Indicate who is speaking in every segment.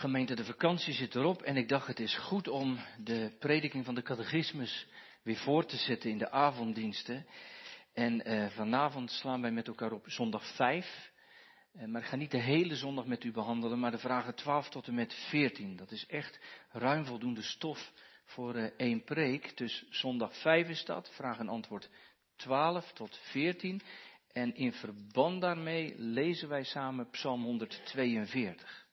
Speaker 1: Gemeente, de vakantie zit erop en ik dacht het is goed om de prediking van de catechismus weer voor te zetten in de avonddiensten. En uh, vanavond slaan wij met elkaar op zondag 5. Uh, maar ik ga niet de hele zondag met u behandelen, maar de vragen 12 tot en met 14. Dat is echt ruim voldoende stof voor uh, één preek. Dus zondag 5 is dat, vraag en antwoord 12 tot 14. En in verband daarmee lezen wij samen Psalm 142.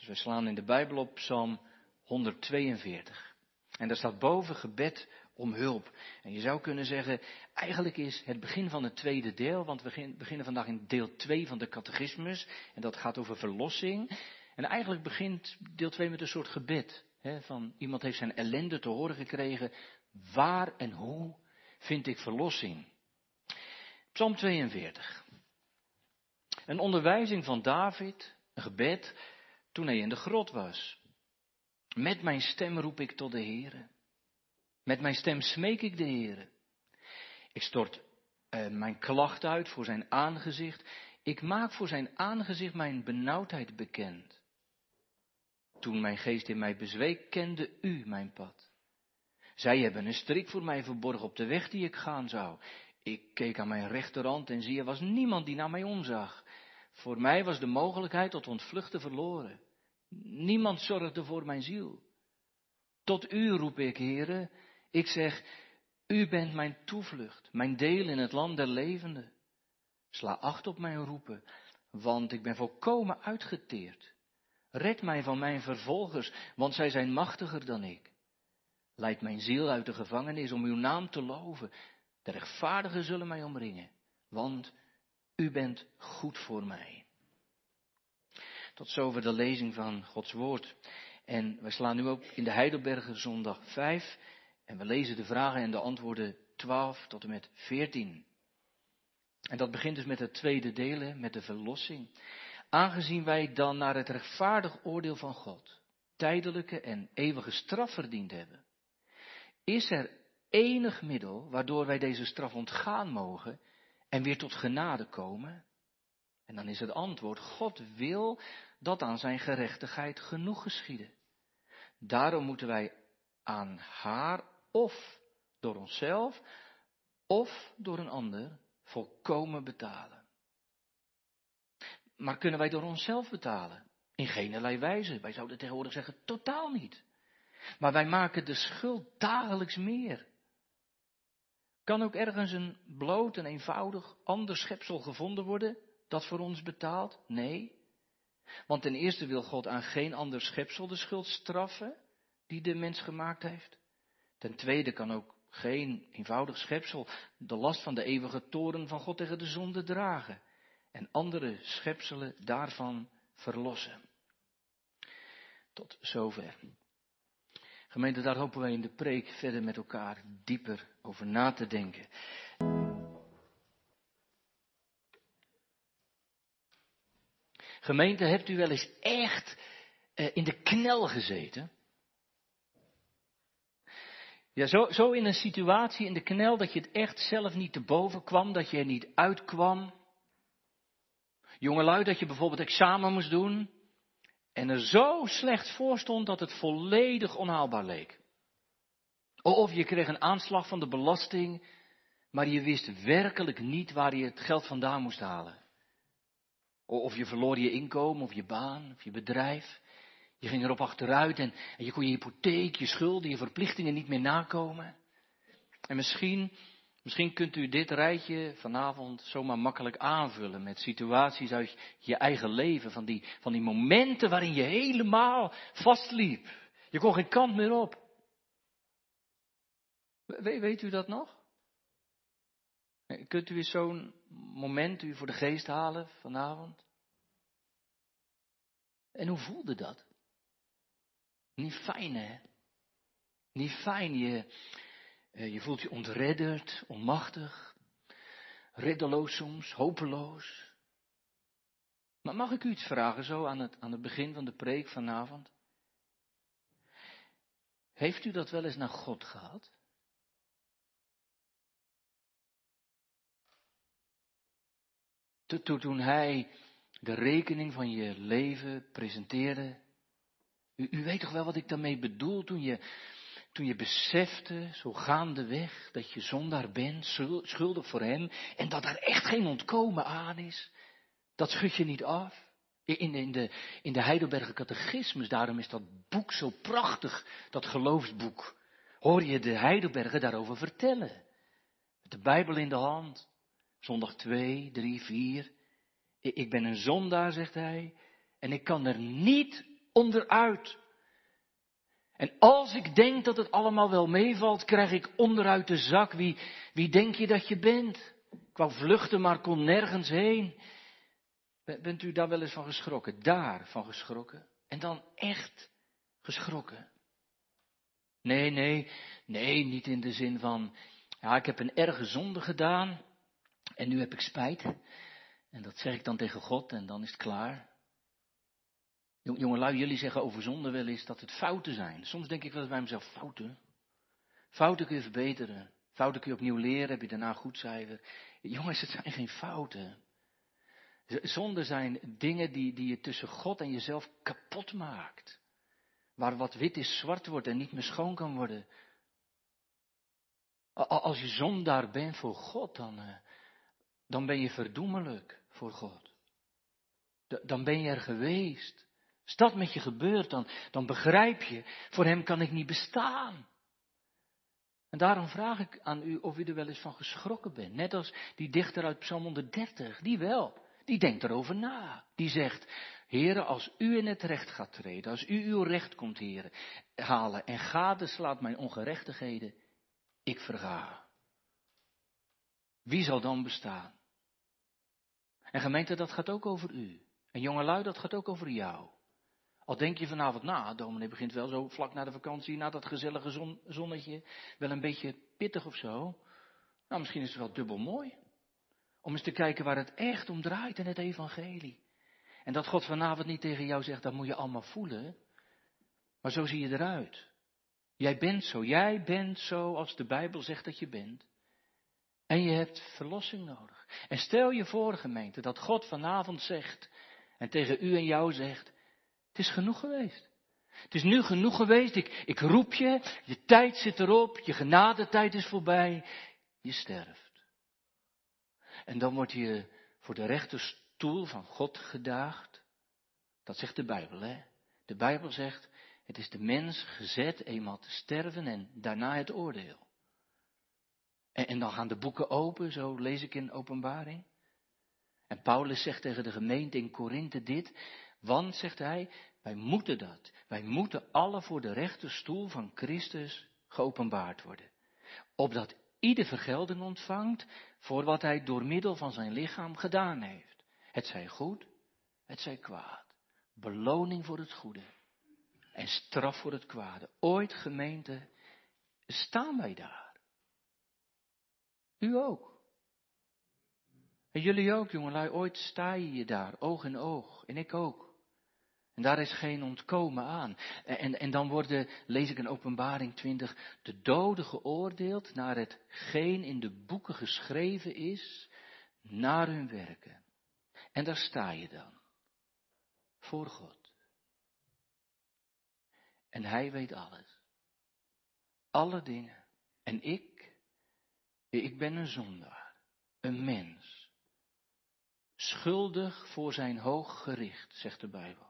Speaker 1: Dus wij slaan in de Bijbel op Psalm 142. En daar staat boven gebed om hulp. En je zou kunnen zeggen, eigenlijk is het begin van het tweede deel, want we beginnen vandaag in deel 2 van de catechismus. En dat gaat over verlossing. En eigenlijk begint deel 2 met een soort gebed. Hè, van iemand heeft zijn ellende te horen gekregen. Waar en hoe vind ik verlossing? Psalm 42. Een onderwijzing van David, een gebed, toen hij in de grot was. Met mijn stem roep ik tot de Heere. Met mijn stem smeek ik de Heere. Ik stort uh, mijn klacht uit voor zijn aangezicht. Ik maak voor zijn aangezicht mijn benauwdheid bekend. Toen mijn geest in mij bezweek, kende u mijn pad. Zij hebben een strik voor mij verborgen op de weg die ik gaan zou. Ik keek aan mijn rechterhand en zie, er was niemand die naar mij omzag. Voor mij was de mogelijkheid tot ontvluchten verloren. Niemand zorgde voor mijn ziel. Tot u roep ik, heren. Ik zeg, u bent mijn toevlucht, mijn deel in het land der levenden. Sla acht op mijn roepen, want ik ben volkomen uitgeteerd. Red mij van mijn vervolgers, want zij zijn machtiger dan ik. Leid mijn ziel uit de gevangenis om uw naam te loven. De rechtvaardigen zullen mij omringen, want u bent goed voor mij. Tot zover de lezing van Gods woord. En we slaan nu ook in de Heidelberger zondag 5 en we lezen de vragen en de antwoorden 12 tot en met 14. En dat begint dus met het tweede deel, met de verlossing. Aangezien wij dan naar het rechtvaardig oordeel van God tijdelijke en eeuwige straf verdiend hebben, is er enig middel waardoor wij deze straf ontgaan mogen en weer tot genade komen? En dan is het antwoord, God wil dat aan zijn gerechtigheid genoeg geschieden. Daarom moeten wij aan haar of door onszelf of door een ander volkomen betalen. Maar kunnen wij door onszelf betalen? In geen wijze. Wij zouden tegenwoordig zeggen, totaal niet. Maar wij maken de schuld dagelijks meer. Kan ook ergens een bloot en eenvoudig ander schepsel gevonden worden dat voor ons betaalt? Nee. Want ten eerste wil God aan geen ander schepsel de schuld straffen die de mens gemaakt heeft. Ten tweede kan ook geen eenvoudig schepsel de last van de eeuwige toren van God tegen de zonde dragen en andere schepselen daarvan verlossen. Tot zover. Gemeente, daar hopen wij in de preek verder met elkaar dieper over na te denken. Gemeente, hebt u wel eens echt eh, in de knel gezeten? Ja, zo, zo in een situatie in de knel dat je het echt zelf niet te boven kwam, dat je er niet uitkwam. Jongelui, dat je bijvoorbeeld examen moest doen en er zo slecht voor stond dat het volledig onhaalbaar leek. Of je kreeg een aanslag van de belasting, maar je wist werkelijk niet waar je het geld vandaan moest halen. Of je verloor je inkomen, of je baan, of je bedrijf. Je ging erop achteruit en, en je kon je hypotheek, je schulden, je verplichtingen niet meer nakomen. En misschien, misschien kunt u dit rijtje vanavond zomaar makkelijk aanvullen met situaties uit je eigen leven, van die, van die momenten waarin je helemaal vastliep. Je kon geen kant meer op. We, weet u dat nog? Kunt u eens zo'n moment u voor de geest halen vanavond? En hoe voelde dat? Niet fijn, hè? Niet fijn. Je, je voelt je ontredderd, onmachtig, reddeloos soms, hopeloos. Maar mag ik u iets vragen zo aan het, aan het begin van de preek vanavond? Heeft u dat wel eens naar God gehad? Toen hij de rekening van je leven presenteren. U, u weet toch wel wat ik daarmee bedoel toen je, toen je besefte, zo gaandeweg, dat je zondaar bent, schuldig voor hem, en dat er echt geen ontkomen aan is. Dat schud je niet af. In, in, de, in de Heidelberger Catechismus, daarom is dat boek zo prachtig, dat geloofsboek. Hoor je de Heidelberger daarover vertellen. Met de Bijbel in de hand. Zondag 2, 3, 4. Ik ben een zondaar, zegt hij, en ik kan er niet onderuit. En als ik denk dat het allemaal wel meevalt, krijg ik onderuit de zak. Wie, wie denk je dat je bent? Ik wou vluchten, maar kon nergens heen. Bent u daar wel eens van geschrokken? Daar van geschrokken? En dan echt geschrokken? Nee, nee, nee, niet in de zin van, ja, ik heb een erge zonde gedaan en nu heb ik spijt. En dat zeg ik dan tegen God en dan is het klaar. Jongelui, jullie zeggen over zonde wel eens dat het fouten zijn. Soms denk ik wel eens bij mezelf, fouten? Fouten kun je verbeteren. Fouten kun je opnieuw leren, heb je daarna goed cijfer. Jongens, het zijn geen fouten. Zonde zijn dingen die, die je tussen God en jezelf kapot maakt. Waar wat wit is zwart wordt en niet meer schoon kan worden. Als je zondaar bent voor God, dan, eh, dan ben je verdoemelijk voor God. Dan ben je er geweest. Als dat met je gebeurt, dan, dan begrijp je, voor hem kan ik niet bestaan. En daarom vraag ik aan u of u er wel eens van geschrokken bent. Net als die dichter uit Psalm 130, die wel. Die denkt erover na. Die zegt, Heren, als u in het recht gaat treden, als u uw recht komt heren, halen en gadeslaat mijn ongerechtigheden, ik verga. Wie zal dan bestaan? En gemeente, dat gaat ook over u. En jongelui, dat gaat ook over jou. Al denk je vanavond, nou, dominee begint wel zo vlak na de vakantie, na dat gezellige zonnetje, wel een beetje pittig of zo. Nou, misschien is het wel dubbel mooi. Om eens te kijken waar het echt om draait in het evangelie. En dat God vanavond niet tegen jou zegt, dat moet je allemaal voelen. Maar zo zie je eruit. Jij bent zo, jij bent zo als de Bijbel zegt dat je bent. En je hebt verlossing nodig. En stel je voor, gemeente, dat God vanavond zegt en tegen u en jou zegt, het is genoeg geweest. Het is nu genoeg geweest, ik, ik roep je, je tijd zit erop, je genadetijd is voorbij, je sterft. En dan word je voor de rechterstoel van God gedaagd. Dat zegt de Bijbel, hè? De Bijbel zegt, het is de mens gezet eenmaal te sterven en daarna het oordeel. En, en dan gaan de boeken open, zo lees ik in openbaring. En Paulus zegt tegen de gemeente in Korinthe dit, want, zegt hij, wij moeten dat. Wij moeten alle voor de rechterstoel van Christus geopenbaard worden. Opdat ieder vergelding ontvangt voor wat hij door middel van zijn lichaam gedaan heeft. Het zij goed, het zij kwaad. Beloning voor het goede en straf voor het kwade. Ooit gemeente, staan wij daar. U ook. En jullie ook, jongelui, ooit sta je je daar, oog in oog. En ik ook. En daar is geen ontkomen aan. En, en dan worden, lees ik in openbaring 20, de doden geoordeeld naar hetgeen in de boeken geschreven is, naar hun werken. En daar sta je dan. Voor God. En Hij weet alles. Alle dingen. En ik, ik ben een zondaar. Een mens. Schuldig voor zijn hoog gericht, zegt de Bijbel.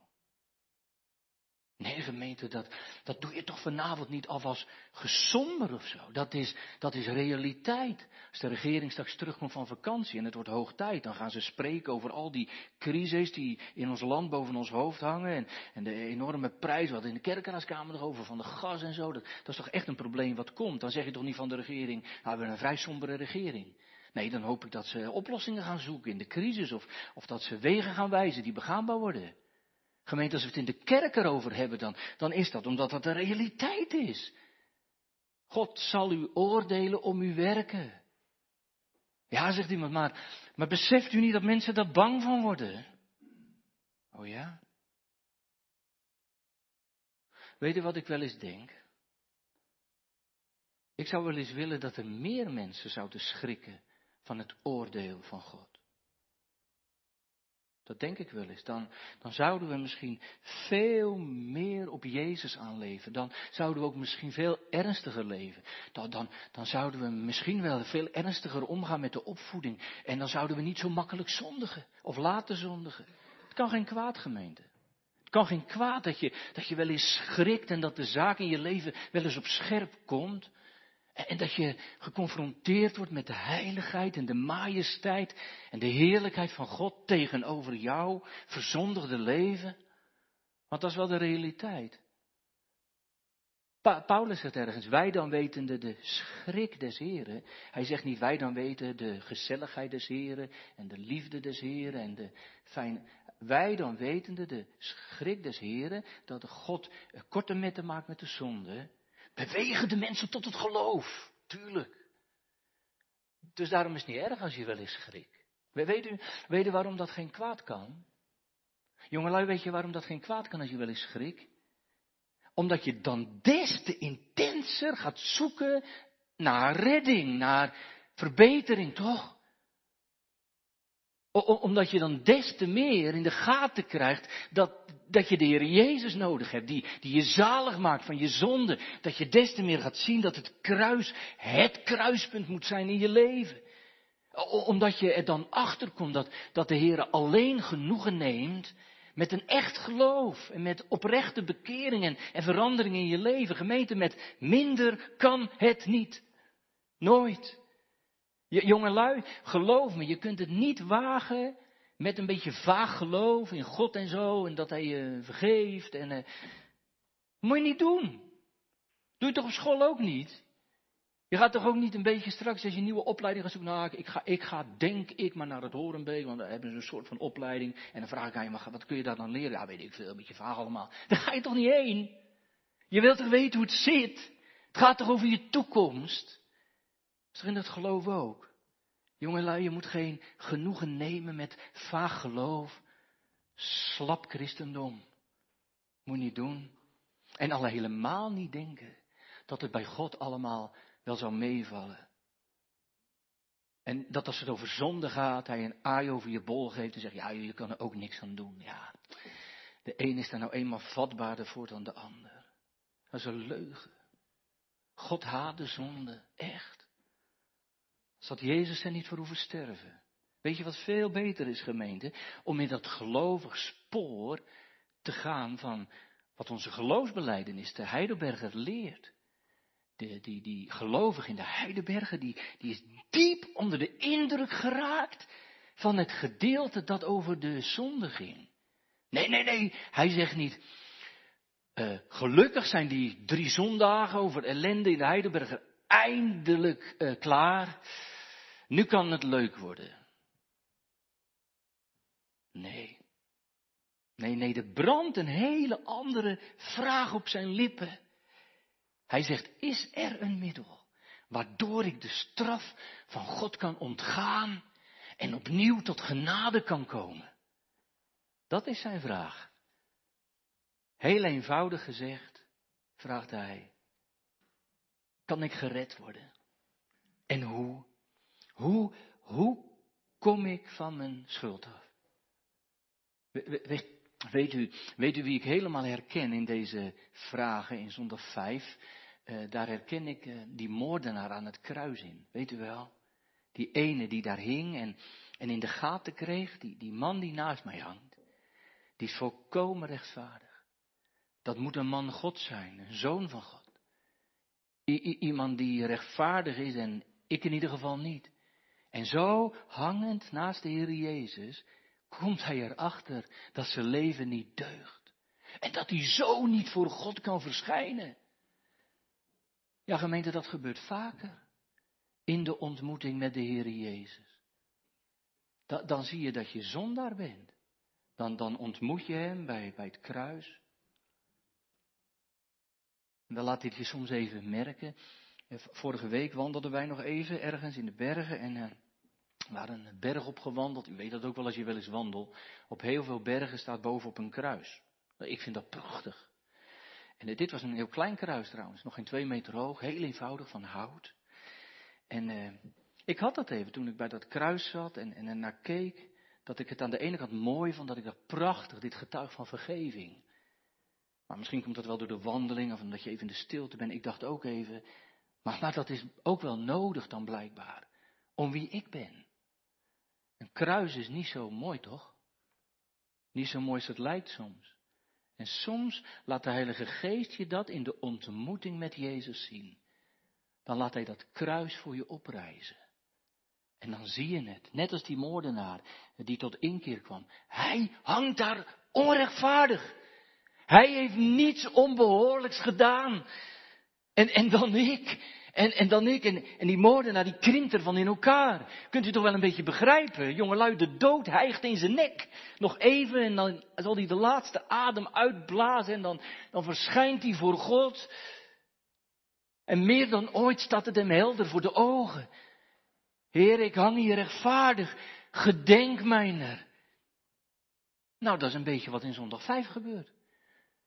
Speaker 1: Nee, gemeente, dat, dat doe je toch vanavond niet alvast gesomber of zo. Dat is, dat is realiteit. Als de regering straks terugkomt van vakantie en het wordt hoog tijd, dan gaan ze spreken over al die crises die in ons land boven ons hoofd hangen. En, en de enorme prijs, wat in de kerkenaaskamer nog over van de gas en zo. Dat, dat is toch echt een probleem wat komt. Dan zeg je toch niet van de regering, nou, we hebben een vrij sombere regering. Nee, dan hoop ik dat ze oplossingen gaan zoeken in de crisis of, of dat ze wegen gaan wijzen die begaanbaar worden. Gemeente, als we het in de kerk erover hebben, dan, dan is dat omdat dat de realiteit is. God zal u oordelen om uw werken. Ja, zegt iemand, maar, maar beseft u niet dat mensen daar bang van worden? Oh ja? Weet u wat ik wel eens denk? Ik zou wel eens willen dat er meer mensen zouden schrikken van het oordeel van God. Dat denk ik wel eens. Dan, dan zouden we misschien veel meer op Jezus aanleven. Dan zouden we ook misschien veel ernstiger leven. Dan, dan, dan zouden we misschien wel veel ernstiger omgaan met de opvoeding. En dan zouden we niet zo makkelijk zondigen of laten zondigen. Het kan geen kwaad, gemeente. Het kan geen kwaad dat je, dat je wel eens schrikt en dat de zaak in je leven wel eens op scherp komt. En dat je geconfronteerd wordt met de heiligheid en de majesteit en de heerlijkheid van God tegenover jouw verzondigde leven. Want dat is wel de realiteit. Paulus zegt ergens, wij dan wetende de schrik des Heren. Hij zegt niet wij dan weten de gezelligheid des Heren en de liefde des Heren en de fijn. Wij dan wetende de schrik des Heren, dat God korte metten maakt met de zonde bewegen de mensen tot het geloof. Tuurlijk. Dus daarom is het niet erg als je wel eens u, weet u waarom dat geen kwaad kan? Jongelui, weet je waarom dat geen kwaad kan als je wel eens schrikt? Omdat je dan des te intenser gaat zoeken naar redding, naar verbetering, toch? Omdat je dan des te meer in de gaten krijgt dat, dat je de Heer Jezus nodig hebt, die, die je zalig maakt van je zonde. Dat je des te meer gaat zien dat het kruis het kruispunt moet zijn in je leven. Omdat je er dan achter komt dat, dat de Heer alleen genoegen neemt met een echt geloof en met oprechte bekeringen en verandering in je leven. Gemeente, met minder kan het niet. Nooit. Jongelui, geloof me, je kunt het niet wagen met een beetje vaag geloof in God en zo, en dat hij je vergeeft. En, uh, moet je niet doen. Doe je toch op school ook niet? Je gaat toch ook niet een beetje straks, als je een nieuwe opleiding gaat zoeken, nou, ik ga, ik ga denk ik maar naar het Horenbeek, want daar hebben ze een soort van opleiding. En dan vraag ik aan je, wat kun je daar dan leren? Ja, weet ik veel, een beetje vaag allemaal. Daar ga je toch niet heen? Je wilt toch weten hoe het zit? Het gaat toch over je toekomst? Is er in dat geloof ook? Jongelui, je moet geen genoegen nemen met vaag geloof, slap christendom. Moet niet doen. En al helemaal niet denken dat het bij God allemaal wel zou meevallen. En dat als het over zonde gaat, hij een aai over je bol geeft en zegt, ja, je kan er ook niks aan doen. Ja, de een is daar nou eenmaal vatbaarder voor dan de ander. Dat is een leugen. God haat de zonde, echt. Zat Jezus er niet voor hoeven sterven. Weet je wat veel beter is, gemeente? Om in dat gelovig spoor te gaan van wat onze geloofsbeleidenis, de Heidelberger, leert. De, die, die gelovig in de Heidelberger, die, die is diep onder de indruk geraakt van het gedeelte dat over de zonde ging. Nee, nee, nee, hij zegt niet, uh, gelukkig zijn die drie zondagen over ellende in de Heidelberger eindelijk uh, klaar. Nu kan het leuk worden. Nee. Nee, nee, er brandt een hele andere vraag op zijn lippen. Hij zegt, is er een middel waardoor ik de straf van God kan ontgaan en opnieuw tot genade kan komen? Dat is zijn vraag. Heel eenvoudig gezegd, vraagt hij, kan ik gered worden? En hoe? Hoe, hoe kom ik van mijn schuld af? weet, u, weet u wie ik helemaal herken in deze vragen in zondag 5? Uh, daar herken ik uh, die moordenaar aan het kruis in. Weet u wel? Die ene die daar hing en, en in de gaten kreeg, die, die man die naast mij hangt. Die is volkomen rechtvaardig. Dat moet een man God zijn, een zoon van God. I, iemand die rechtvaardig is en ik in ieder geval niet. En zo, hangend naast de Heer Jezus, komt hij erachter dat zijn leven niet deugt. En dat hij zo niet voor God kan verschijnen. Ja, gemeente, dat gebeurt vaker. In de ontmoeting met de Heer Jezus. dan zie je dat je zondaar bent. Dan, dan ontmoet je hem bij, bij het kruis. En dan laat hij je soms even merken. Vorige week wandelden wij nog even ergens in de bergen en uh, we waren een berg opgewandeld. U weet dat ook wel als je wel eens wandelt. Op heel veel bergen staat bovenop een kruis. Ik vind dat prachtig. En dit was een heel klein kruis trouwens, nog geen twee meter hoog, heel eenvoudig van hout. En ik had dat even toen ik bij dat kruis zat en, en er naar keek. dat ik het aan de ene kant mooi vond, dat ik dacht, prachtig, dit getuig van vergeving. Maar misschien komt dat wel door de wandeling of omdat je even in de stilte bent. Ik dacht ook even, maar, dat is ook wel nodig dan blijkbaar. Om wie ik ben. Een kruis is niet zo mooi, toch? Niet zo mooi als het lijkt soms. En soms laat de Heilige Geest je dat in de ontmoeting met Jezus zien. Dan laat Hij dat kruis voor je oprijzen. En dan zie je het, net als die moordenaar die tot inkeer kwam. Hij hangt daar onrechtvaardig. Hij heeft niets onbehoorlijks gedaan. En, en dan ik. En, en dan ik. En, en die moordenaar die krimpt ervan in elkaar. Kunt u toch wel een beetje begrijpen? Jongelui, de dood hijgt in zijn nek. Nog even en dan zal hij de laatste adem uitblazen. En dan, dan verschijnt hij voor God. En meer dan ooit staat het hem helder voor de ogen. Heer, ik hang hier rechtvaardig. Gedenk mij er. Nou, dat is een beetje wat in zondag 5 gebeurt.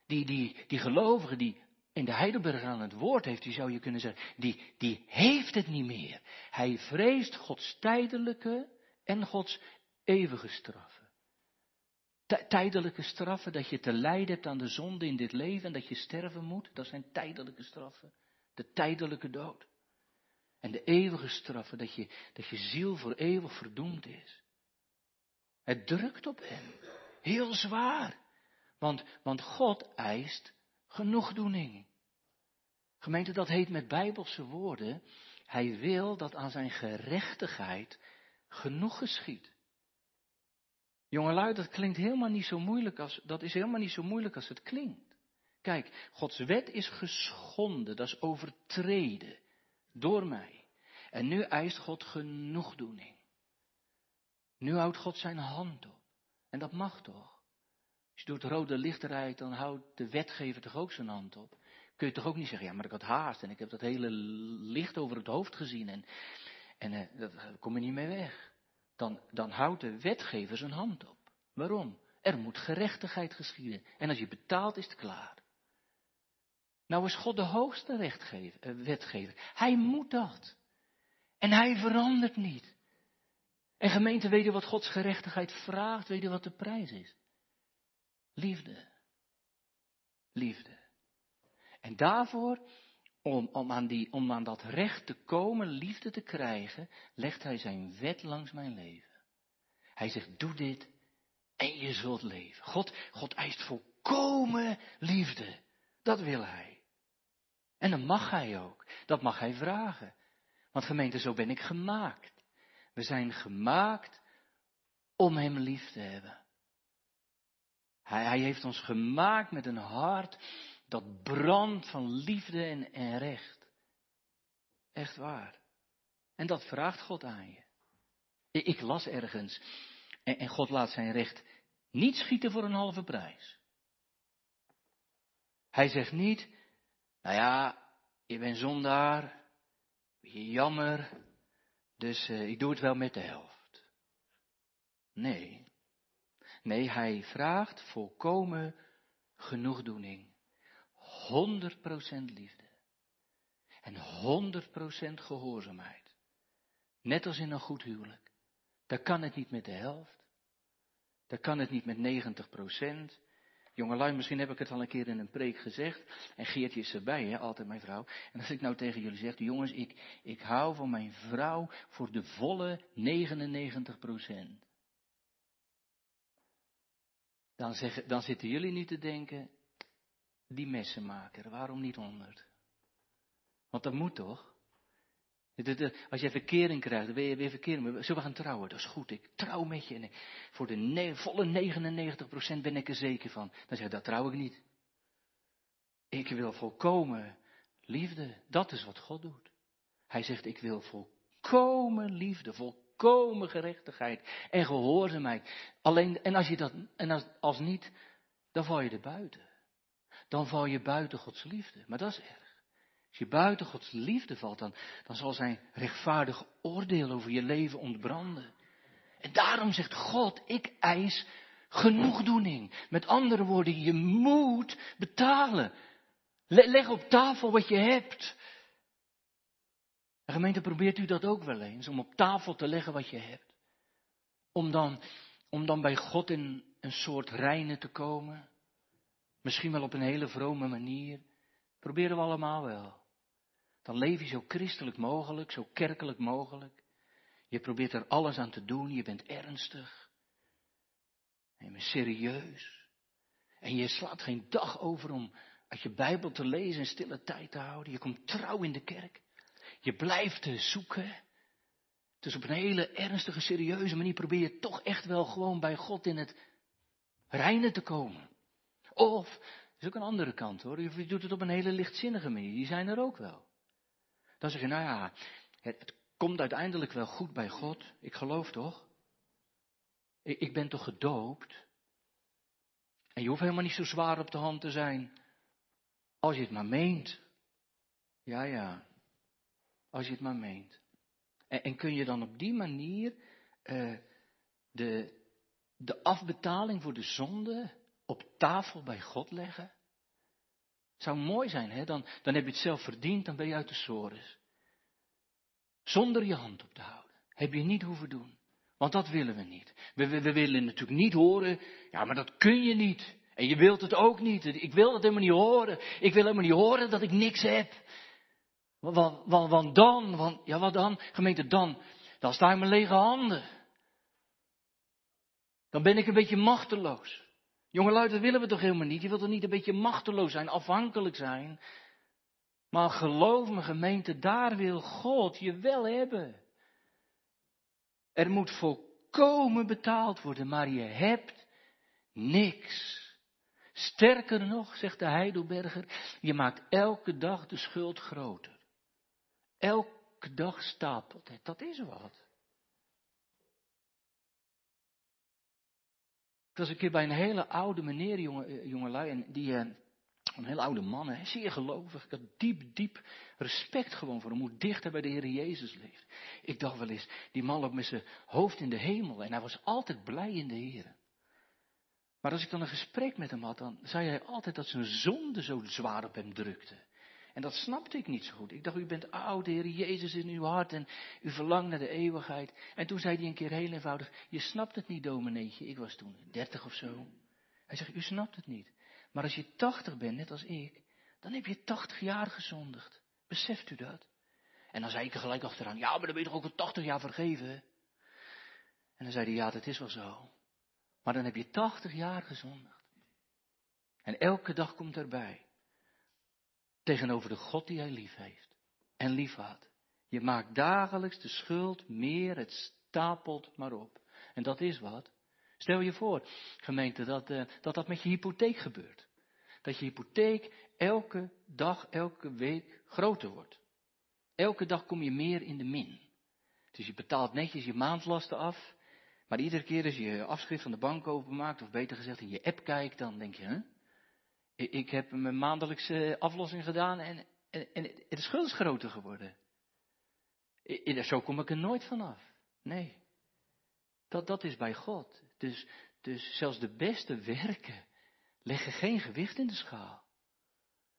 Speaker 1: Die, die, die gelovigen die in de Heidelberg aan het woord heeft, die zou je kunnen zeggen, die, die heeft het niet meer. Hij vreest Gods tijdelijke en Gods eeuwige straffen. Tijdelijke straffen, dat je te lijden hebt aan de zonde in dit leven en dat je sterven moet, dat zijn tijdelijke straffen. De tijdelijke dood. En de eeuwige straffen, dat je, dat je ziel voor eeuwig verdoemd is. Het drukt op hem. Heel zwaar. Want, want God eist genoegdoening. Gemeente, dat heet met bijbelse woorden, hij wil dat aan zijn gerechtigheid genoeg geschiet. Jongelui, dat klinkt helemaal niet zo moeilijk als, dat is helemaal niet zo moeilijk als het klinkt. Kijk, Gods wet is geschonden, dat is overtreden door mij. En nu eist God genoegdoening. Nu houdt God zijn hand op. En dat mag toch? Als je door het rode licht rijdt, dan houdt de wetgever toch ook zijn hand op. Kun je toch ook niet zeggen, ja, maar ik had haast en ik heb dat hele licht over het hoofd gezien en, en eh, daar kom je niet mee weg. Dan, dan houdt de wetgever zijn hand op. Waarom? Er moet gerechtigheid geschieden. En als je betaalt, is het klaar. Nou is God de hoogste rechtgever, eh, wetgever. Hij moet dat. En hij verandert niet. En gemeente, weet je wat Gods gerechtigheid vraagt? Weet je wat de prijs is? Liefde. Liefde. En daarvoor, om, om, aan die, om aan dat recht te komen, liefde te krijgen, legt hij zijn wet langs mijn leven. Hij zegt, doe dit en je zult leven. God, God eist volkomen liefde. Dat wil hij. En dat mag hij ook. Dat mag hij vragen. Want gemeente, zo ben ik gemaakt. We zijn gemaakt om hem lief te hebben. Hij, hij heeft ons gemaakt met een hart dat brandt van liefde en, en recht. Echt waar. En dat vraagt God aan je. Ik las ergens. En, en God laat zijn recht niet schieten voor een halve prijs. Hij zegt niet, nou ja, je bent zondaar, jammer, dus uh, ik doe het wel met de helft. Nee. Nee, hij vraagt volkomen genoegdoening. 100% liefde. En 100% gehoorzaamheid. Net als in een goed huwelijk. Daar kan het niet met de helft. Daar kan het niet met 90%. Jongelui, misschien heb ik het al een keer in een preek gezegd. En Geertje is erbij, hè, altijd mijn vrouw. En als ik nou tegen jullie zeg, jongens, ik, ik hou van mijn vrouw voor de volle 99%. Dan, dan zitten jullie nu te denken, die messenmaker, waarom niet honderd? Want dat moet toch? Als je verkering krijgt, dan ben je weer verkering. Zullen we gaan trouwen? Dat is goed. Ik trouw met je. En voor de volle 99% ben ik er zeker van. Dan zeg je, dat trouw ik niet. Ik wil volkomen liefde. Dat is wat God doet. Hij zegt, ik wil volkomen liefde, volkomen gerechtigheid en gehoorzaamheid. Alleen, en als je dat, en als, als niet, dan val je er buiten. Dan val je buiten Gods liefde. Maar dat is erg. Als je buiten Gods liefde valt, dan, dan zal zijn rechtvaardig oordeel over je leven ontbranden. En daarom zegt God, ik eis genoegdoening. Met andere woorden, je moet betalen. Leg op tafel wat je hebt. En gemeente, probeert u dat ook wel eens, om op tafel te leggen wat je hebt. Om dan, om dan bij God in een soort reinen te komen. Misschien wel op een hele vrome manier. Proberen we allemaal wel. Dan leef je zo christelijk mogelijk, zo kerkelijk mogelijk. Je probeert er alles aan te doen, je bent ernstig. En je bent serieus. En je slaat geen dag over om uit je Bijbel te lezen en stille tijd te houden. Je komt trouw in de kerk. Je blijft zoeken. Dus op een hele ernstige, serieuze manier probeer je toch echt wel gewoon bij God in het reine te komen. Of, dat is ook een andere kant hoor, je doet het op een hele lichtzinnige manier, die zijn er ook wel. Dan zeg je, nou ja, het, het komt uiteindelijk wel goed bij God, ik geloof toch? Ik, ik ben toch gedoopt? En je hoeft helemaal niet zo zwaar op de hand te zijn, als je het maar meent. Ja, ja, als je het maar meent. En, kun je dan op die manier uh, de, de afbetaling voor de zonde op tafel bij God leggen? Zou mooi zijn, hè? Dan, dan heb je het zelf verdiend, dan ben je uit de sores. Zonder je hand op te houden. Heb je niet hoeven doen. Want dat willen we niet. We, we, we, willen natuurlijk niet horen, ja, maar dat kun je niet. En je wilt het ook niet. Ik wil dat helemaal niet horen. Ik wil helemaal niet horen dat ik niks heb. Want, want, want dan, ja wat dan? Gemeente, dan, dan sta ik mijn lege handen. Dan ben ik een beetje machteloos. Jongelui, dat willen we toch helemaal niet? Je wilt toch niet een beetje machteloos zijn, afhankelijk zijn? Maar geloof me gemeente, daar wil God je wel hebben. Er moet volkomen betaald worden, maar je hebt niks. Sterker nog, zegt de Heidelberger, je maakt elke dag de schuld groter. Elke dag stapelt. Dat is wat. Ik was een keer bij een hele oude meneer, jonge, eh, jongelui, en die, eh, een hele oude man, zeer gelovig. Ik had diep, diep respect gewoon voor hem, hoe dicht hij bij de Heer Jezus leeft. Ik dacht wel eens, die man loopt met zijn hoofd in de hemel en hij was altijd blij in de Heer. Maar als ik dan een gesprek met hem had, dan zei hij altijd dat zijn zonde zo zwaar op hem drukte. En dat snapte ik niet zo goed. Ik dacht, u bent oud, Heer Jezus in uw hart en u verlangt naar de eeuwigheid. En toen zei hij een keer heel eenvoudig, je snapt het niet, domineetje. Ik was toen dertig of zo. Hij zegt, u snapt het niet. Maar als je tachtig bent, net als ik, dan heb je tachtig jaar gezondigd. Beseft u dat? En dan zei ik er gelijk achteraan, ja, maar dan ben je toch ook al tachtig jaar vergeven? En dan zei hij, ja, dat is wel zo. Maar dan heb je tachtig jaar gezondigd. En elke dag komt erbij tegenover de God die hij lief heeft en lief had. Je maakt dagelijks de schuld meer, het stapelt maar op. En dat is wat. Stel je voor, gemeente, dat, uh, dat dat met je hypotheek gebeurt. Dat je hypotheek elke dag, elke week groter wordt. Elke dag kom je meer in de min. Dus je betaalt netjes je maandlasten af. Maar iedere keer als je je afschrift van de bank openmaakt, of beter gezegd in je app kijkt, dan denk je, hè? Ik heb mijn maandelijkse aflossing gedaan en, en, en de schuld is groter geworden. Zo kom ik er nooit vanaf. Nee. Dat, dat is bij God. Dus, dus zelfs de beste werken leggen geen gewicht in de schaal.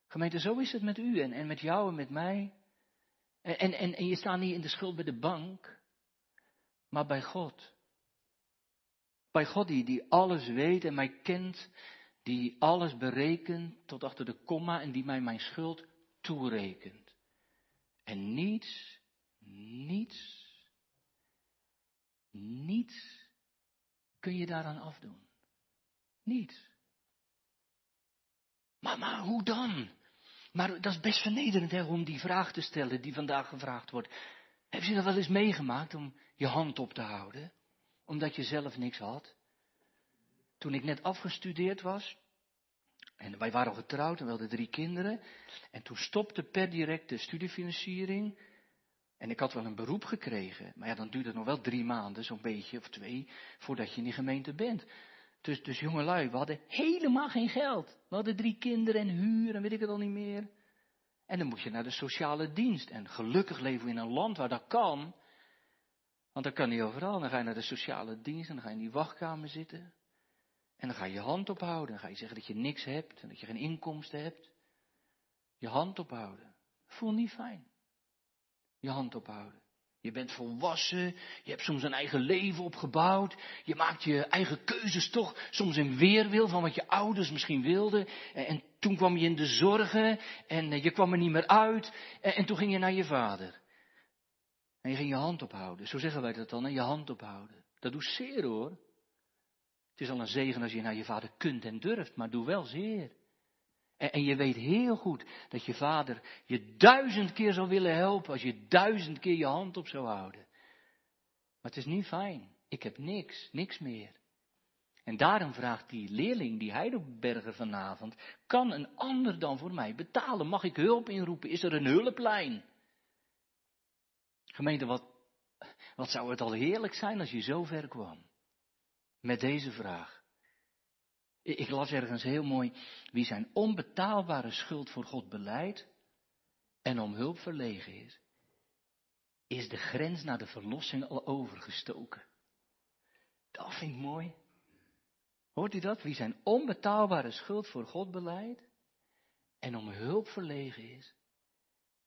Speaker 1: Gemeente, zo is het met u en, en met jou en met mij. En, en, en je staat niet in de schuld bij de bank, maar bij God. Bij God die, die alles weet en mij kent die alles berekent tot achter de komma en die mij mijn schuld toerekent. En niets, niets, niets kun je daaraan afdoen. Niets. Maar, maar hoe dan? Maar dat is best vernederend hè, om die vraag te stellen die vandaag gevraagd wordt. Heb je dat wel eens meegemaakt om je hand op te houden? Omdat je zelf niks had? Toen ik net afgestudeerd was. En wij waren al getrouwd en we hadden drie kinderen. En toen stopte per direct de studiefinanciering. En ik had wel een beroep gekregen. Maar ja, dan duurt het nog wel drie maanden, zo'n beetje, of twee, voordat je in die gemeente bent. Dus, dus jongelui, we hadden helemaal geen geld. We hadden drie kinderen en huur en weet ik het al niet meer. En dan moet je naar de sociale dienst. En gelukkig leven we in een land waar dat kan. Want dat kan niet overal. Dan ga je naar de sociale dienst en dan ga je in die wachtkamer zitten. En dan ga je je hand ophouden. Dan ga je zeggen dat je niks hebt en dat je geen inkomsten hebt. Je hand ophouden. Voel niet fijn. Je hand ophouden. Je bent volwassen, je hebt soms een eigen leven opgebouwd, je maakt je eigen keuzes toch, soms in weerwil van wat je ouders misschien wilden. En, toen kwam je in de zorgen en eh, je kwam er niet meer uit en, en toen ging je naar je vader. En je ging je hand ophouden, zo zeggen wij dat dan, en je hand ophouden. Dat doet zeer hoor. Het is al een zegen als je naar je vader kunt en durft, maar doe wel zeer. En, en, je weet heel goed dat je vader je duizend keer zou willen helpen als je duizend keer je hand op zou houden. Maar het is niet fijn. Ik heb niks, niks meer. En daarom vraagt die leerling, die Heidelberger vanavond, kan een ander dan voor mij betalen? Mag ik hulp inroepen? Is er een hulplijn? Gemeente, wat, wat zou het al heerlijk zijn als je zo ver kwam? Met deze vraag. Ik las ergens heel mooi, wie zijn onbetaalbare schuld voor God beleidt en om hulp verlegen is, is de grens naar de verlossing al overgestoken. Dat vind ik mooi. Hoort u dat? Wie zijn onbetaalbare schuld voor God beleidt en om hulp verlegen is,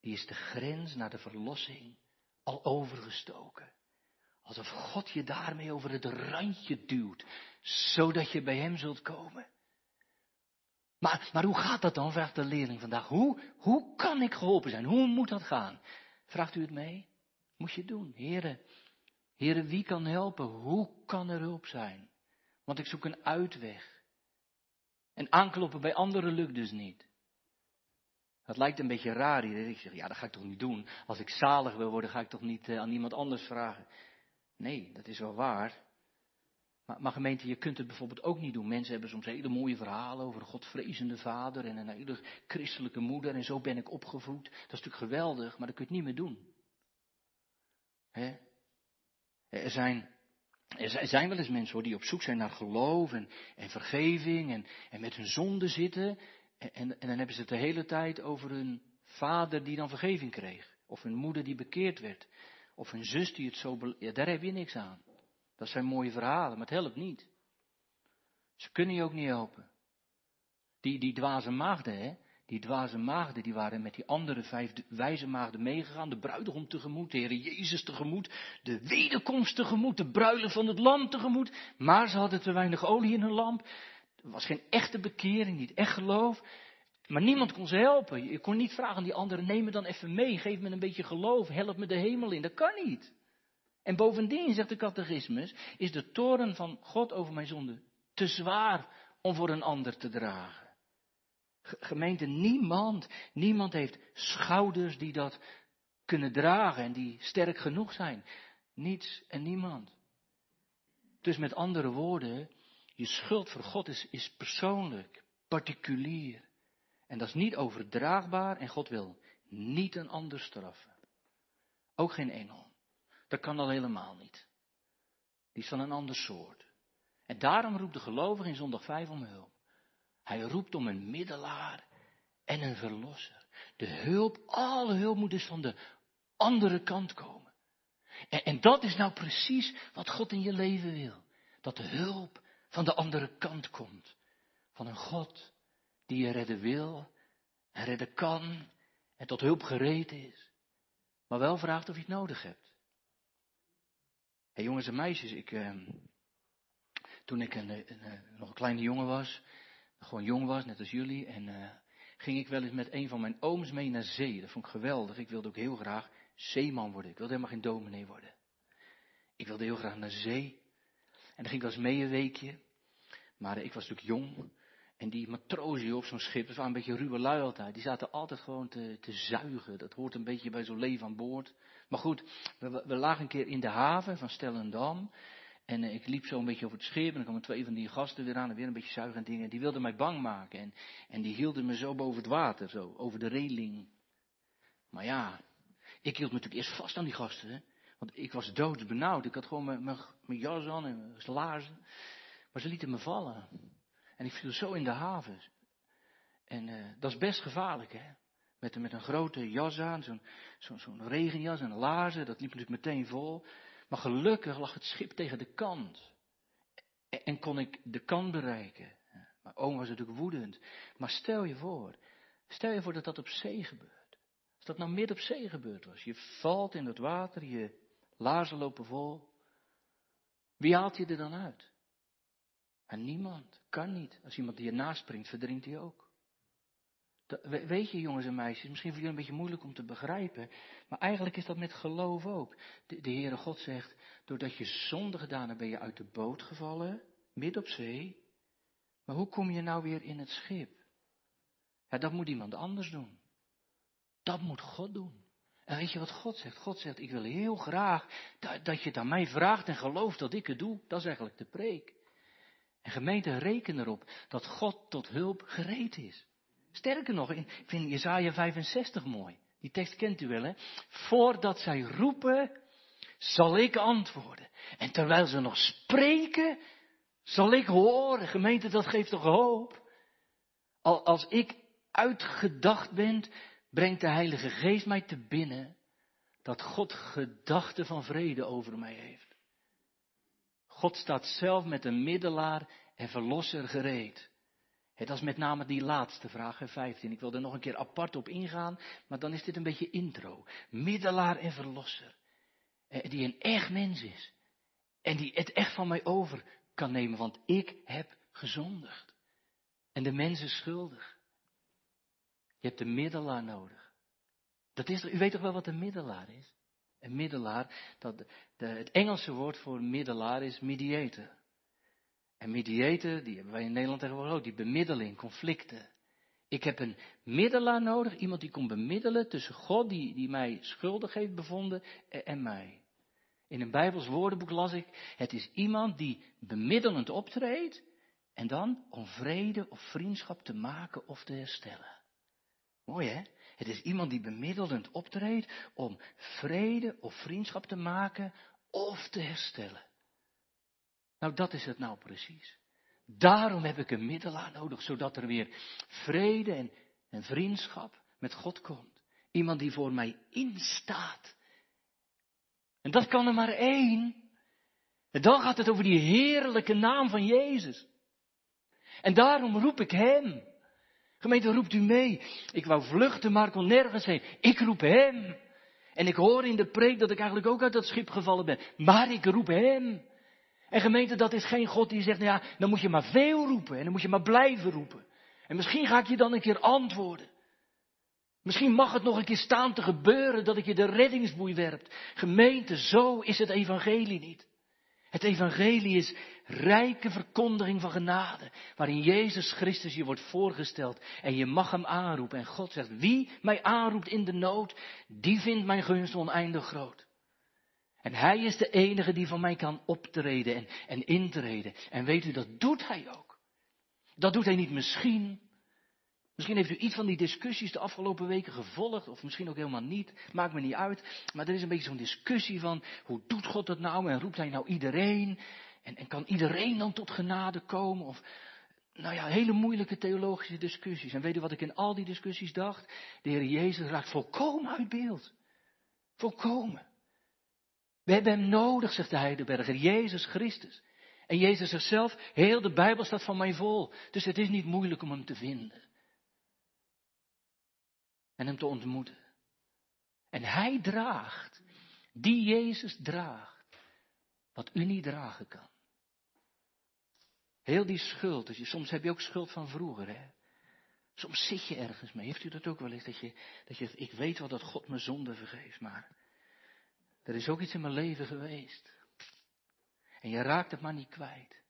Speaker 1: die is de grens naar de verlossing al overgestoken. Alsof God je daarmee over het randje duwt, zodat je bij Hem zult komen. Maar, maar hoe gaat dat dan, vraagt de leerling vandaag. Hoe, hoe kan ik geholpen zijn? Hoe moet dat gaan? Vraagt u het mee? Moet je doen. Heren, heren, wie kan helpen? Hoe kan er hulp zijn? Want ik zoek een uitweg. En aankloppen bij anderen lukt dus niet. Dat lijkt een beetje raar hier. Ik zeg, ja, dat ga ik toch niet doen. Als ik zalig wil worden, ga ik toch niet uh, aan iemand anders vragen. Nee, dat is wel waar. Maar, maar, gemeente, je kunt het bijvoorbeeld ook niet doen. Mensen hebben soms hele mooie verhalen over een godvrezende vader en een hele christelijke moeder en zo ben ik opgevoed. Dat is natuurlijk geweldig, maar dat kun je niet meer doen. Er, zijn, er zijn wel eens mensen hoor, die op zoek zijn naar geloof en, vergeving en, en met hun zonde zitten. En, en, en dan hebben ze het de hele tijd over hun vader die dan vergeving kreeg. Of hun moeder die bekeerd werd. Of een zus die het zo. Daar heb je niks aan. Dat zijn mooie verhalen, maar het helpt niet. Ze kunnen je ook niet helpen. Die, die dwaze maagden, hè? Die dwaze maagden, die waren met die andere vijf wijze maagden meegegaan. De bruidegom tegemoet, de Heer Jezus tegemoet. De wederkomst tegemoet, de bruilen van het lam tegemoet. Maar ze hadden te weinig olie in hun lamp. Er was geen echte bekering, niet echt geloof. Maar niemand kon ze helpen. Je kon niet vragen aan die anderen, neem me dan even mee, geef me een beetje geloof, help me de hemel in. Dat kan niet. En bovendien, zegt de catechismus, is de toren van God over mijn zonde te zwaar om voor een ander te dragen. Gemeente, niemand, niemand heeft schouders die dat kunnen dragen en die sterk genoeg zijn. Niets en niemand. Dus met andere woorden, je schuld voor God is, is persoonlijk, particulier. En dat is niet overdraagbaar en God wil niet een ander straffen. Ook geen engel. Dat kan al helemaal niet. Die is van een ander soort. En daarom roept de gelovige in zondag 5 om hulp. Hij roept om een middelaar en een verlosser. De hulp, alle hulp moet dus van de andere kant komen. En, en dat is nou precies wat God in je leven wil. Dat de hulp van de andere kant komt. Van een God die je redden wil en redden kan en tot hulp gereed is. Maar wel vraagt of je het nodig hebt. Hé jongens en meisjes, ik, eh, toen ik een, een, nog een kleine jongen was, gewoon jong was, net als jullie, en eh, ging ik wel eens met een van mijn ooms mee naar zee. Dat vond ik geweldig. Ik wilde ook heel graag zeeman worden. Ik wilde helemaal geen dominee worden. Ik wilde heel graag naar zee. En dan ging ik eens mee een weekje. Maar ik was natuurlijk jong. En die matrozen op zo'n schip, dat waren een beetje ruwe lui altijd. Die zaten altijd gewoon te, te zuigen. Dat hoort een beetje bij zo'n leven aan boord. Maar goed, we, we, lagen een keer in de haven van Stellendam. En uh, ik liep zo een beetje over het schip en dan kwamen twee van die gasten weer aan en weer een beetje zuigen en dingen. Die wilden mij bang maken en, en die hielden me zo boven het water, zo, over de reling. Maar ja, ik hield me natuurlijk eerst vast aan die gasten, want ik was doodsbenauwd. Ik had gewoon mijn, mijn, mijn jas aan en mijn laarzen. Maar ze lieten me vallen. En ik viel zo in de haven. En uh, dat is best gevaarlijk, hè. Met, met een grote jas aan, zo'n zo, zo regenjas en laarzen, dat liep natuurlijk meteen vol. Maar gelukkig lag het schip tegen de kant. En, en kon ik de kant bereiken. Mijn oom was natuurlijk woedend. Maar stel je voor, stel je voor dat dat op zee gebeurt. Als dat nou midden op zee gebeurd was. Je valt in het water, je, laarzen lopen vol. Wie haalt je er dan uit? En niemand, kan niet. Als iemand die ernaast springt, verdrinkt hij ook. weet je, jongens en meisjes, misschien voor jullie een beetje moeilijk om te begrijpen, maar eigenlijk is dat met geloof ook. De, de Heere God zegt, doordat je zonde gedaan hebt, ben je uit de boot gevallen, midden op zee. Maar hoe kom je nou weer in het schip? Ja, dat moet iemand anders doen. Dat moet God doen. En weet je wat God zegt? God zegt, ik wil heel graag dat, dat je het aan mij vraagt en gelooft dat ik het doe. Dat is eigenlijk de preek. En gemeente, reken erop dat God tot hulp gereed is. Sterker nog, ik vind Jezaja 65 mooi. Die tekst kent u wel, hè? Voordat zij roepen, zal ik antwoorden. En terwijl ze nog spreken, zal ik horen. Gemeente, dat geeft toch hoop? Als ik uitgedacht ben, brengt de Heilige Geest mij te binnen dat God gedachten van vrede over mij heeft. God staat zelf met een middelaar en verlosser gereed. dat is met name die laatste vraag, 15. Ik wil er nog een keer apart op ingaan, maar dan is dit een beetje intro. Middelaar en verlosser. Eh, die een echt mens is. En die het echt van mij over kan nemen, want ik heb gezondigd. En de mens is schuldig. Je hebt een middelaar nodig. Dat is, u weet toch wel wat een middelaar is? Een middelaar, dat, de, het Engelse woord voor middelaar is mediator. En mediator, die hebben wij in Nederland tegenwoordig ook, die bemiddeling, conflicten. Ik heb een middelaar nodig, iemand die komt bemiddelen tussen God, die, die mij schuldig heeft bevonden, en, en mij. In een Bijbels woordenboek las ik, het is iemand die bemiddelend optreedt, en dan om vrede of vriendschap te maken of te herstellen. Mooi hè? Het is iemand die bemiddelend optreedt om vrede of vriendschap te maken of te herstellen. Nou, dat is het nou precies. Daarom heb ik een middelaar nodig, zodat er weer vrede en, en vriendschap met God komt. Iemand die voor mij instaat. En dat kan er maar één. En dan gaat het over die heerlijke naam van Jezus. En daarom roep ik Hem. Gemeente, roept u mee. Ik wou vluchten, maar kon nergens heen. Ik roep hem. En ik hoor in de preek dat ik eigenlijk ook uit dat schip gevallen ben. Maar ik roep hem. En gemeente, dat is geen God die zegt, nou ja, dan moet je maar veel roepen. En dan moet je maar blijven roepen. En misschien ga ik je dan een keer antwoorden. Misschien mag het nog een keer staan te gebeuren dat ik je de reddingsboei werpt. Gemeente, zo is het evangelie niet. Het evangelie is rijke verkondiging van genade, waarin Jezus Christus je wordt voorgesteld en je mag hem aanroepen. En God zegt, wie mij aanroept in de nood, die vindt mijn gunst oneindig groot. En hij is de enige die van mij kan optreden en, en intreden. En weet u, dat doet hij ook. Dat doet hij niet misschien, Misschien heeft u iets van die discussies de afgelopen weken gevolgd, of misschien ook helemaal niet, maakt me niet uit. Maar er is een beetje zo'n discussie van, hoe doet God dat nou en roept hij nou iedereen? En, en kan iedereen dan tot genade komen? Of, nou ja, hele moeilijke theologische discussies. En weet u wat ik in al die discussies dacht? De Heer Jezus raakt volkomen uit beeld. Volkomen. We hebben hem nodig, zegt de Heidelberger, Jezus Christus. En Jezus zichzelf, heel de Bijbel staat van mij vol. Dus het is niet moeilijk om hem te vinden en hem te ontmoeten. En hij draagt, die Jezus draagt, wat u niet dragen kan. Heel die schuld, dus soms heb je ook schuld van vroeger, hè. Soms zit je ergens mee. Heeft u dat ook wel eens? Dat je, dat je ik weet wel dat God me zonde vergeeft, maar er is ook iets in mijn leven geweest. En je raakt het maar niet kwijt.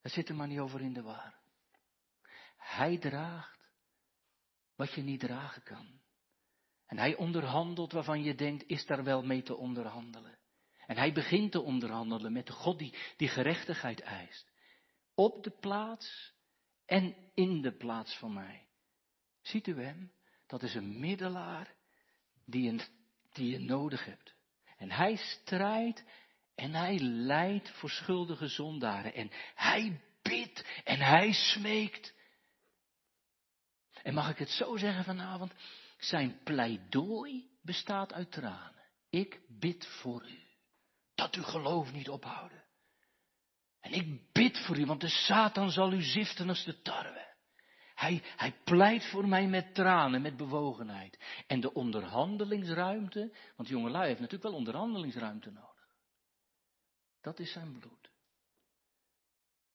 Speaker 1: Er zit er maar niet over in de war. Hij draagt wat je niet dragen kan. En hij onderhandelt waarvan je denkt, is daar wel mee te onderhandelen. En hij begint te onderhandelen met de God die, die gerechtigheid eist. Op de plaats en in de plaats van mij. Ziet u hem? Dat is een middelaar die je, die je nodig hebt. En hij strijdt en hij leidt voor schuldige zondaren. En hij bidt en hij smeekt. En mag ik het zo zeggen vanavond? Zijn pleidooi bestaat uit tranen. Ik bid voor u. Dat uw geloof niet ophouden. En ik bid voor u, want de Satan zal u ziften als de tarwe. Hij, hij pleit voor mij met tranen, met bewogenheid. En de onderhandelingsruimte, want jongelui heeft natuurlijk wel onderhandelingsruimte nodig. Dat is zijn bloed.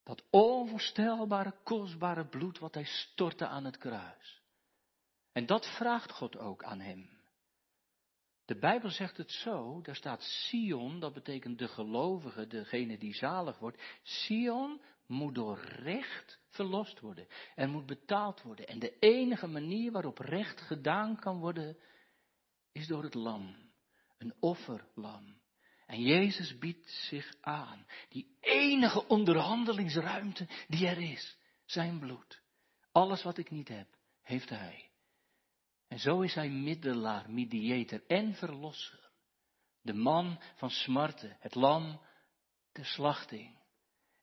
Speaker 1: Dat onvoorstelbare, kostbare bloed wat hij stortte aan het kruis. En dat vraagt God ook aan hem. De Bijbel zegt het zo, daar staat Sion, dat betekent de gelovige, degene die zalig wordt. Sion moet door recht verlost worden. Er moet betaald worden. En de enige manier waarop recht gedaan kan worden, is door het lam. Een offerlam. En Jezus biedt zich aan. Die enige onderhandelingsruimte die er is. Zijn bloed. Alles wat ik niet heb, heeft Hij. En zo is Hij middelaar, mediator en verlosser. De man van smarten, het lam ter slachting.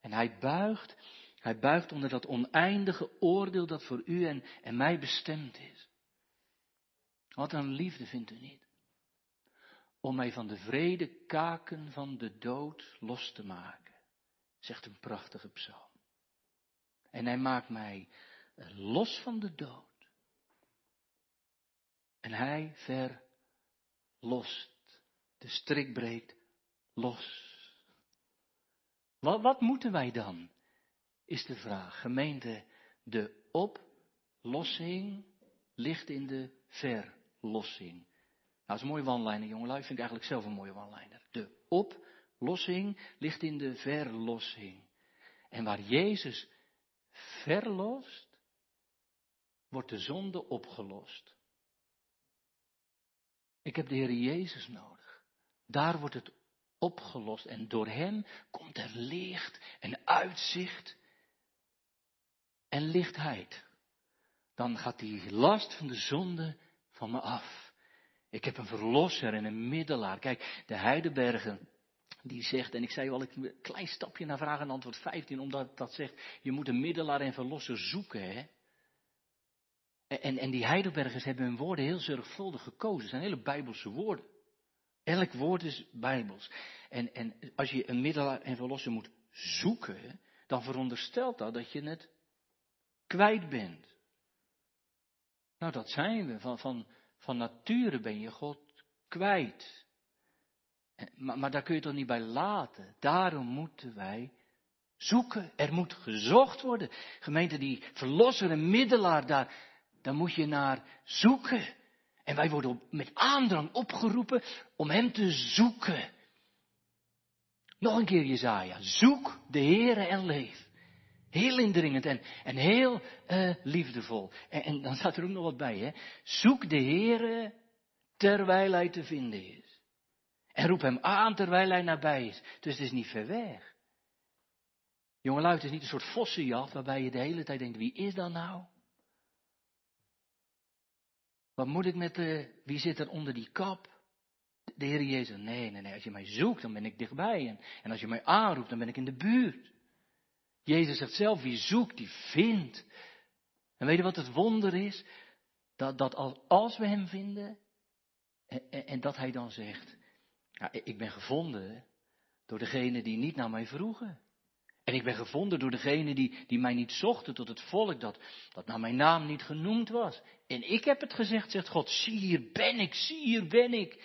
Speaker 1: En Hij buigt, Hij buigt onder dat oneindige oordeel dat voor u en, en mij bestemd is. Wat een liefde vindt u niet? Om mij van de vrede kaken van de dood los te maken, zegt een prachtige psalm. En hij maakt mij los van de dood. En hij verlost. De strik breekt los. Wat, wat moeten wij dan? Is de vraag. Gemeente, de oplossing ligt in de verlossing. Nou, dat is een mooie one-liner, jongelui. Vind ik eigenlijk zelf een mooie one-liner. De oplossing ligt in de verlossing. En waar Jezus verlost, wordt de zonde opgelost. Ik heb de Heer Jezus nodig. Daar wordt het opgelost en door Hem komt er licht en uitzicht en lichtheid. Dan gaat die last van de zonde van me af. Ik heb een verlosser en een middelaar. Kijk, de Heidelbergen, die zegt, en ik zei wel een klein stapje naar vraag en antwoord 15, omdat dat zegt, je moet een middelaar en verlosser zoeken, hè. En, en die Heidelbergers hebben hun woorden heel zorgvuldig gekozen. Het zijn hele bijbelse woorden. Elk woord is bijbels. En, en als je een middelaar en verlosser moet zoeken, dan veronderstelt dat dat je het kwijt bent. Nou, dat zijn we. Van, van, van nature ben je God kwijt. Maar, maar daar kun je toch niet bij laten. Daarom moeten wij zoeken. Er moet gezocht worden. Gemeente, die verlosser en middelaar, daar, daar moet je naar zoeken. En wij worden met aandrang opgeroepen om hem te zoeken. Nog een keer Jezaja. Zoek de Heere en leef. Heel indringend en, en heel uh, liefdevol. En, en, dan staat er ook nog wat bij, hè. Zoek de Heere terwijl hij te vinden is. En roep hem aan terwijl hij nabij is. Dus het is niet ver weg. Jongelui, het is niet een soort vossenjacht waarbij je de hele tijd denkt, wie is dat nou? Wat moet ik met de, wie zit er onder die kap? De Heer Jezus, nee, nee, nee, als je mij zoekt, dan ben ik dichtbij. En, en als je mij aanroept, dan ben ik in de buurt. Jezus zegt zelf, wie zoekt, die vindt. En weet je wat het wonder is? Dat, dat als we hem vinden, en, en, en dat hij dan zegt, ja, ik ben gevonden door degene die niet naar mij vroegen. En ik ben gevonden door degene die, die mij niet zochten tot het volk dat, dat naar mijn naam niet genoemd was. En ik heb het gezegd, zegt God, zie hier ben ik, zie hier ben ik.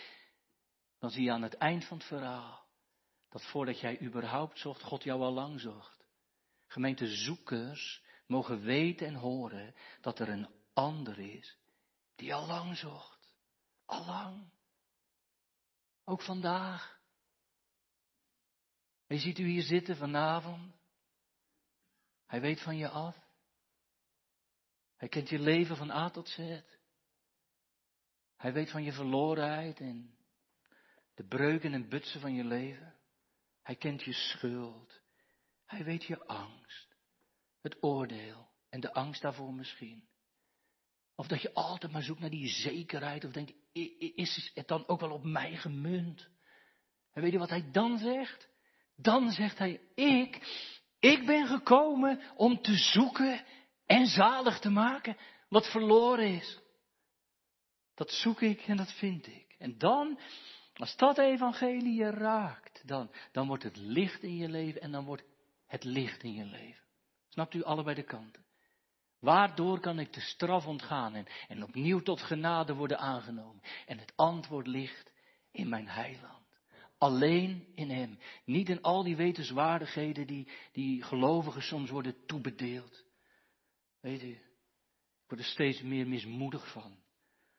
Speaker 1: Dan zie je aan het eind van het verhaal, dat voordat jij überhaupt zocht, God jou al lang zocht. Gemeente zoekers mogen weten en horen dat er een ander is die al lang zocht. Al lang. Ook vandaag. En ziet u hier zitten vanavond. Hij weet van je af. Hij kent je leven van A tot Z. Hij weet van je verlorenheid en de breuken en butsen van je leven. Hij kent je schuld. Hij weet je angst, het oordeel en de angst daarvoor misschien. Of dat je altijd maar zoekt naar die zekerheid of denkt, is het dan ook wel op mij gemunt? En weet je wat hij dan zegt? Dan zegt hij, ik, ik ben gekomen om te zoeken en zalig te maken wat verloren is. Dat zoek ik en dat vind ik. En dan, als dat evangelie je raakt, dan, dan wordt het licht in je leven en dan wordt het licht in je leven. Snapt u allebei de kanten? Waardoor kan ik de straf ontgaan en, opnieuw tot genade worden aangenomen? En het antwoord ligt in mijn heiland. Alleen in Hem. Niet in al die wetenswaardigheden die, die gelovigen soms worden toebedeeld. Weet u, ik word er steeds meer mismoedig van.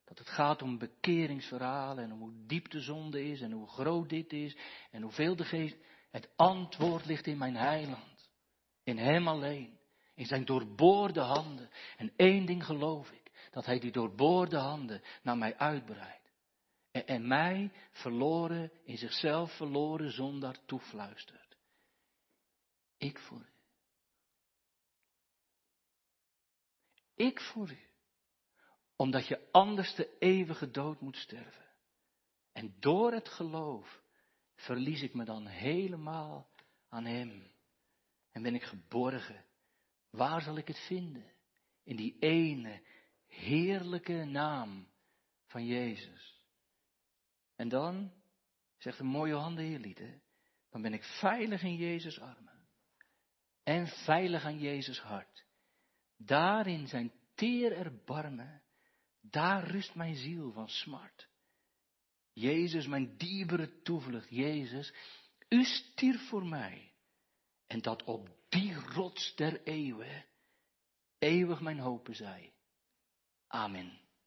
Speaker 1: Dat het gaat om bekeringsverhalen en om hoe diep de zonde is en hoe groot dit is en hoeveel de geest. Het antwoord ligt in mijn heiland. In Hem alleen. In zijn doorboorde handen. En één ding geloof ik. Dat Hij die doorboorde handen naar mij uitbreidt. En, en mij verloren, in zichzelf verloren zondaar toefluistert. Ik voor u. Ik voor u. Omdat je anders de eeuwige dood moet sterven. En door het geloof verlies ik me dan helemaal aan Hem. En ben ik geborgen. Waar zal ik het vinden? In die ene heerlijke naam van Jezus. En dan, zegt een mooie hier dan ben ik veilig in Jezus armen. En veilig aan Jezus hart. Daarin zijn teer erbarmen, daar rust mijn ziel van smart. Jezus, mijn diepere toevlucht, Jezus, u stierf voor mij. En dat op die rots der eeuwen eeuwig mijn hopen zij. Amen.